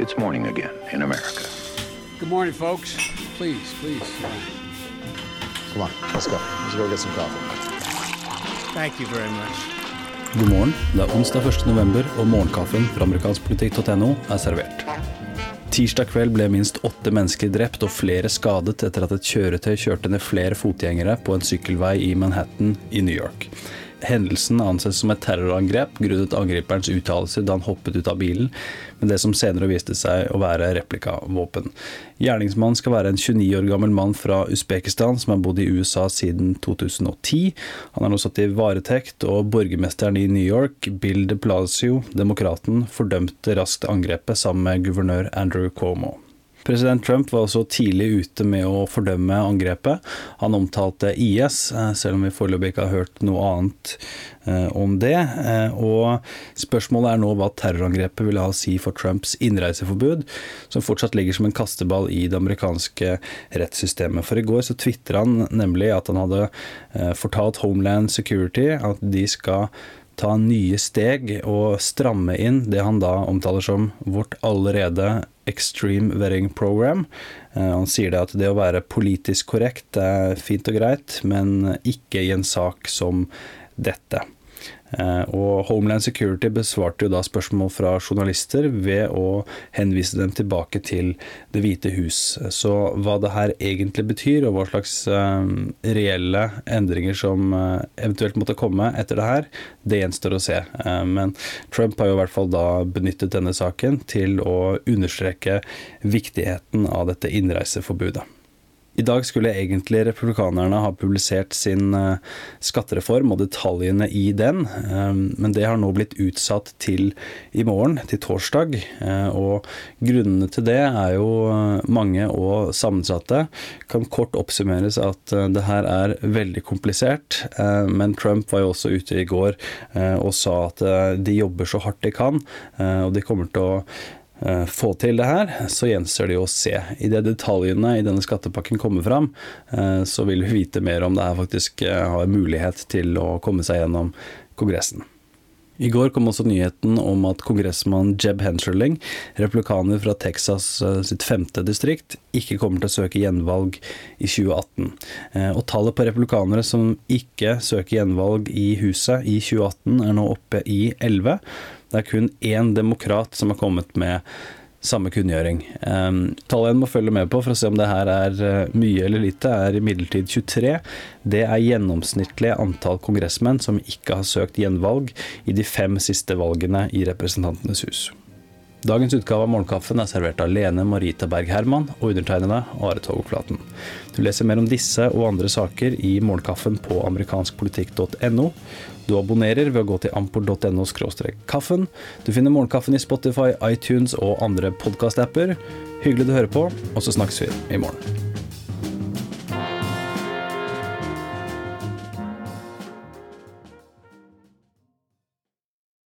It's morning again in America. Good morning, folks. Please, please. Come on, let's go. Let's go get some coffee. Thank you very much. God morgen. Det er onsdag 1. november, og morgenkaffen fra amerikanskpolitikk.no er servert. Tirsdag kveld ble minst åtte mennesker drept og flere skadet etter at et kjøretøy kjørte ned flere fotgjengere på en sykkelvei i Manhattan i New York. Hendelsen anses som et terrorangrep grunnet angriperens uttalelser da han hoppet ut av bilen, med det som senere viste seg å være replikavåpen. Gjerningsmannen skal være en 29 år gammel mann fra Usbekistan som har bodd i USA siden 2010. Han er nå satt i varetekt, og borgermesteren i New York, Bill de Palacio, demokraten, fordømte raskt angrepet sammen med guvernør Andrew Cuomo. President Trump var også tidlig ute med å fordømme angrepet. Han omtalte IS, eh, selv om vi foreløpig ikke har hørt noe annet eh, om det. Eh, og spørsmålet er nå hva terrorangrepet vil ha å si for Trumps innreiseforbud, som fortsatt ligger som en kasteball i det amerikanske rettssystemet. For i går så tvitra han nemlig at han hadde fortalt Homeland Security at de skal ta nye steg og stramme inn det han da omtaler som vårt allerede Extreme Wedding Program. Eh, han sier det at det å være politisk korrekt er fint og greit, men ikke i en sak som dette. Eh, og Homeland Security besvarte jo da spørsmål fra journalister ved å henvise dem tilbake til Det hvite hus. Så hva det her egentlig betyr, og hva slags eh, reelle endringer som eh, eventuelt måtte komme etter det her, det gjenstår å se. Men Trump har jo i hvert fall da benyttet denne saken til å understreke viktigheten av dette innreiseforbudet. I dag skulle egentlig republikanerne ha publisert sin eh, skattereform og detaljene i den, eh, men det har nå blitt utsatt til i morgen, til torsdag. Eh, og grunnene til det er jo mange og sammensatte. Kan kort oppsummeres at det her er veldig komplisert, men Trump var jo også ute i går og sa at de jobber så hardt de kan, og de kommer til å få til det her, så gjenstår det jo å se. Idet detaljene i denne skattepakken kommer fram, eh, så vil vi vite mer om det her faktisk eh, har mulighet til å komme seg gjennom Kongressen. I går kom også nyheten om at kongressmann Jeb Hensherling, replikaner fra Texas sitt femte distrikt, ikke kommer til å søke gjenvalg i 2018. Og tallet på replikanere som ikke søker gjenvalg i huset i 2018 er nå oppe i 11. Det er kun én demokrat som har kommet med samme kunngjøring. Um, tallet en må følge med på for å se om det her er uh, mye eller lite, er imidlertid 23. Det er gjennomsnittlig antall kongressmenn som ikke har søkt gjenvalg i de fem siste valgene i Representantenes hus. Dagens utgave av Morgenkaffen er servert av Lene Marita Berg Herman og undertegnede Are Togflaten. Du leser mer om disse og andre saker i Morgenkaffen på amerikanskpolitikk.no. Du abonnerer ved å gå til ampor.no kaffen. Du finner Morgenkaffen i Spotify, iTunes og andre podkastapper. Hyggelig du hører på, og så snakkes vi i morgen.